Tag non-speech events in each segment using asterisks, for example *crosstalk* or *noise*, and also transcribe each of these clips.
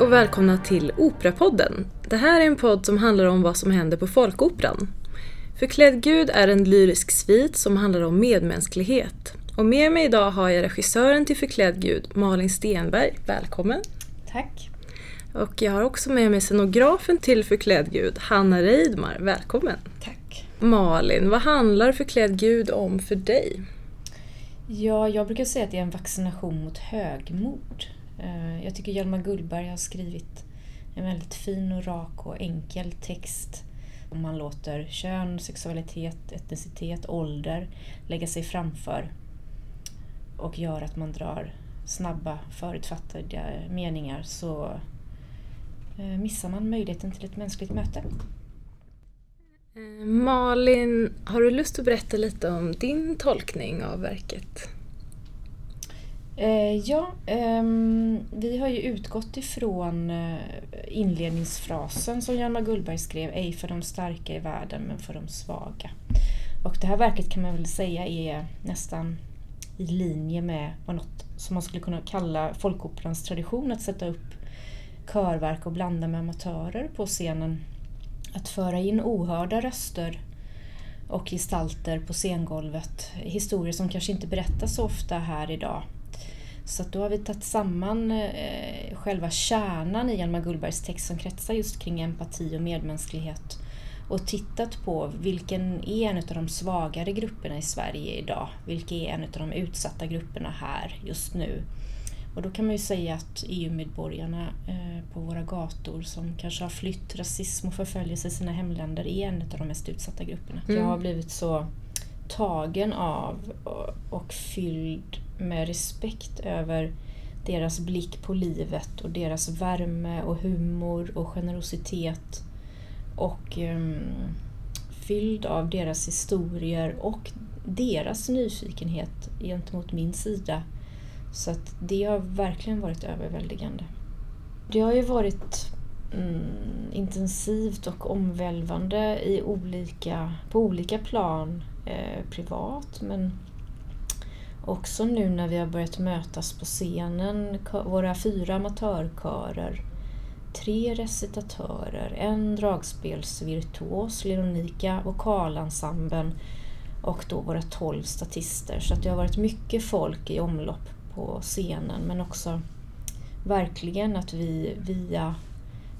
och välkomna till Operapodden. Det här är en podd som handlar om vad som händer på Folkoperan. Förklädd Gud är en lyrisk svit som handlar om medmänsklighet. Och med mig idag har jag regissören till Förklädd Gud, Malin Stenberg. Välkommen! Tack! Och jag har också med mig scenografen till Förklädd Gud, Hanna Reidmar. Välkommen! Tack! Malin, vad handlar Förklädd Gud om för dig? Ja, jag brukar säga att det är en vaccination mot högmod. Eh, jag tycker Hjalmar Gullberg har skrivit en väldigt fin och rak och enkel text. Man låter kön, sexualitet, etnicitet, ålder lägga sig framför och gör att man drar snabba förutfattade meningar så eh, missar man möjligheten till ett mänskligt möte. Eh, Malin, har du lust att berätta lite om din tolkning av verket? Eh, ja, eh, vi har ju utgått ifrån eh, inledningsfrasen som Hjalmar Gullberg skrev, ej för de starka i världen men för de svaga. Och det här verket kan man väl säga är nästan i linje med vad något som man skulle kunna kalla folkoperans tradition att sätta upp körverk och blanda med amatörer på scenen. Att föra in ohörda röster och gestalter på scengolvet. Historier som kanske inte berättas så ofta här idag. Så då har vi tagit samman eh, själva kärnan i Hjalmar Gullbergs text som kretsar just kring empati och medmänsklighet och tittat på vilken är en av de svagare grupperna i Sverige idag? Vilka är en av de utsatta grupperna här just nu? Och då kan man ju säga att EU-medborgarna eh, på våra gator som kanske har flytt rasism och förföljelse i sina hemländer är en av de mest utsatta grupperna. Mm. Jag har blivit så tagen av och fylld med respekt över deras blick på livet och deras värme och humor och generositet och um, fylld av deras historier och deras nyfikenhet gentemot min sida. Så att det har verkligen varit överväldigande. Det har ju varit mm, intensivt och omvälvande i olika, på olika plan eh, privat men också nu när vi har börjat mötas på scenen, våra fyra amatörkörer, tre recitatörer, en dragspelsvirtuos, Leronika, vokalensemblen och då våra tolv statister. Så att det har varit mycket folk i omlopp på scenen men också verkligen att vi via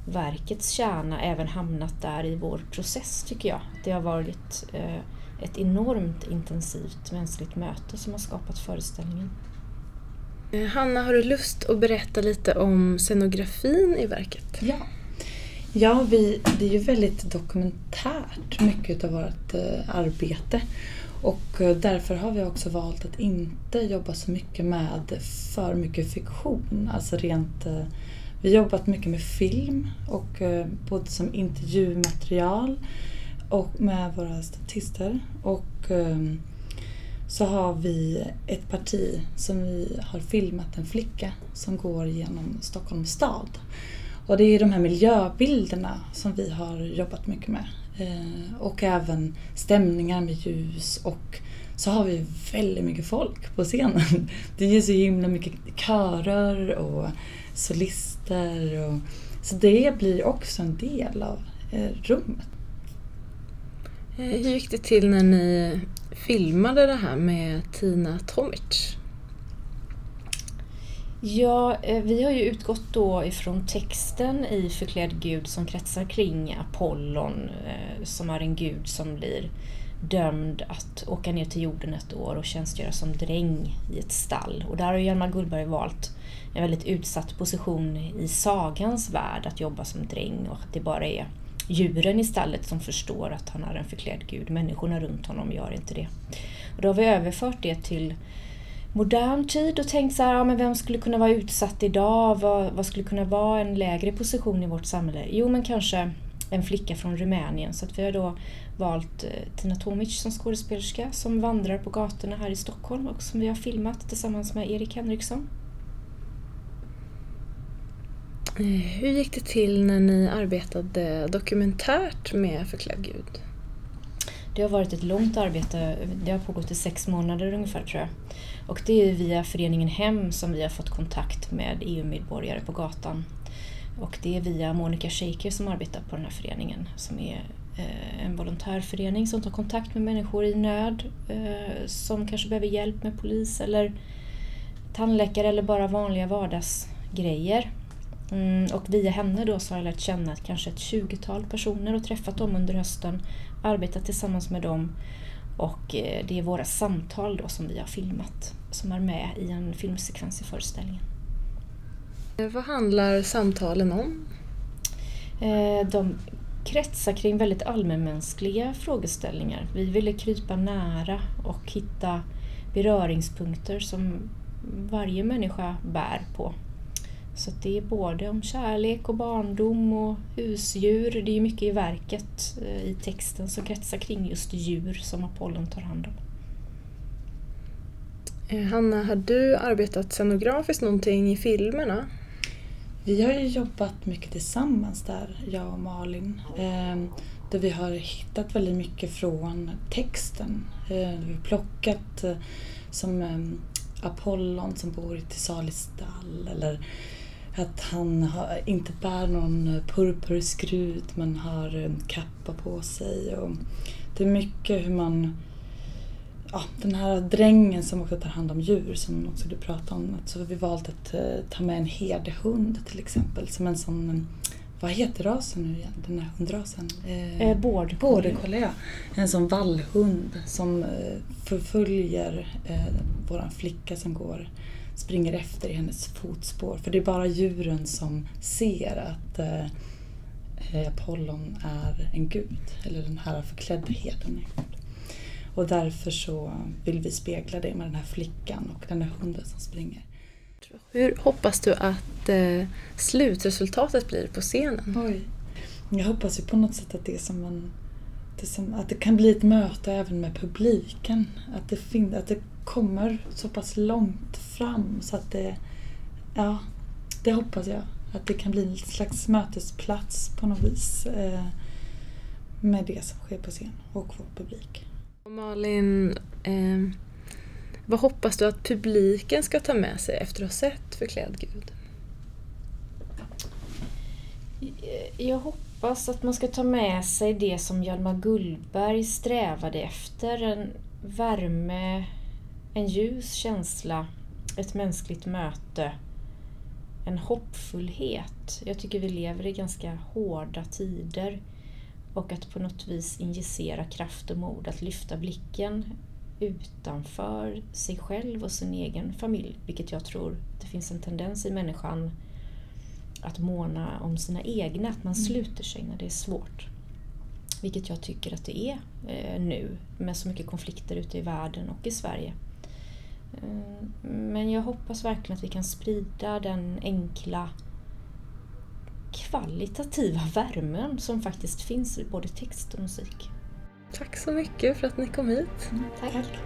verkets kärna även hamnat där i vår process tycker jag. Det har varit eh, ett enormt intensivt mänskligt möte som har skapat föreställningen. Eh, Hanna, har du lust att berätta lite om scenografin i verket? Ja, ja vi, det är ju väldigt dokumentärt mycket av vårt eh, arbete. Och eh, därför har vi också valt att inte jobba så mycket med för mycket fiktion. Alltså rent, vi har jobbat mycket med film och både som intervjumaterial och med våra statister. Och um, så har vi ett parti som vi har filmat en flicka som går genom Stockholms stad. Och det är de här miljöbilderna som vi har jobbat mycket med. Eh, och även stämningar med ljus och så har vi väldigt mycket folk på scenen. *laughs* Det är så himla mycket körer och solister. Och, så det blir också en del av eh, rummet. Hur gick det till när ni filmade det här med Tina Tomic? Ja, eh, vi har ju utgått då ifrån texten i Förklädd Gud som kretsar kring Apollon eh, som är en gud som blir dömd att åka ner till jorden ett år och tjänstgöra som dräng i ett stall. Och där har Hjalmar Gullberg valt en väldigt utsatt position i sagans värld att jobba som dräng och att det bara är djuren i stallet som förstår att han är en förklädd gud. Människorna runt honom gör inte det. Och då har vi överfört det till modern tid och tänkt så här, ja, men vem skulle kunna vara utsatt idag? Vad, vad, skulle kunna vara en lägre position i vårt samhälle? Jo, men kanske en flicka från Rumänien. Så att vi har då valt eh, Tina Tomic som skådespelerska som vandrar på gatorna här i Stockholm och som vi har filmat tillsammans med Erik Henriksson. Eh, hur gick det till när ni arbetade dokumentärt med Förklädd Gud? Det har varit ett långt arbete. Det har pågått i sex månader ungefär tror jag. Och det är via föreningen Hem som vi har fått kontakt med EU-medborgare på gatan. Och det är via Monica Shaker som arbetar på den här föreningen som är eh, en volontärförening som tar kontakt med människor i nöd eh, som kanske behöver hjälp med polis eller tandläkare eller bara vanliga vardagsgrejer. Mm, och via henne då så har jag lärt känna kanske ett 20-tal personer och träffat dem under hösten, arbetat tillsammans med dem och eh, det är våra samtal då som vi har filmat som är med i en filmsekvens i föreställningen. Vad handlar samtalen om? Eh, de kretsar kring väldigt allmänmänskliga frågeställningar. Vi ville krypa nära och hitta beröringspunkter som varje människa bär på. Så det är både om kärlek och barndom och husdjur. Det är mycket i verket, eh, i texten, som kretsar kring just djur som Apollon tar hand om. Eh, Hanna, har du arbetat scenografiskt någonting i filmerna? Vi har ju jobbat mycket tillsammans där, jag och Malin. Eh, där vi har hittat väldigt mycket från texten. Vi har plockat som Apollon som bor i Thesalis stall eller att han har, inte bär någon purpurskrut men har en kappa på sig. Och det är mycket hur man ja, den här drängen som också tar hand om djur som också du pratade om. Så har vi valt att eh, ta med en herdehund till exempel som en sån vad heter rasen nu igen, den här hundrasen? Eh, border Border collie, ja. En sån vallhund som eh, förföljer eh, våran flicka som går, springer efter i hennes fotspår. För det är bara djuren som ser att eh, Apollon är en gud, eller den här förklädda herden är gud. Och därför så vill vi spegla det med den här flickan och den här hunden som springer. Hur hoppas du att eh, slutresultatet blir på scenen? Oj. Jag hoppas ju på något sätt att det som en det som, att det kan bli ett möte även med publiken. Att det, fin, att det kommer så pass långt fram så att det... Ja, det hoppas jag. Att det kan bli en slags mötesplats på något vis. Eh, med det som sker på scen och vår publik. Malin, eh, vad hoppas du att publiken ska ta med sig efter att ha sett Förklädd Gud? Jag hoppas att man ska ta med sig det som Hjalmar Gullberg strävade efter. En värme, en ljus känsla, ett mänskligt möte, en hoppfullhet. Jag tycker vi lever i ganska hårda tider och att på något vis injicera kraft och mod att lyfta blicken utanför sig själv och sin egen familj, vilket jag tror det finns en tendens i människan att måna om sina egna, att man sluter sig när det är svårt. Vilket jag tycker att det är eh, nu med så mycket konflikter ute i världen och i Sverige. Eh, men jag hoppas verkligen att vi kan sprida den enkla kvalitativa värmen som faktiskt finns i både text och musik. Tack så mycket för att ni kom hit. Tack. Tack.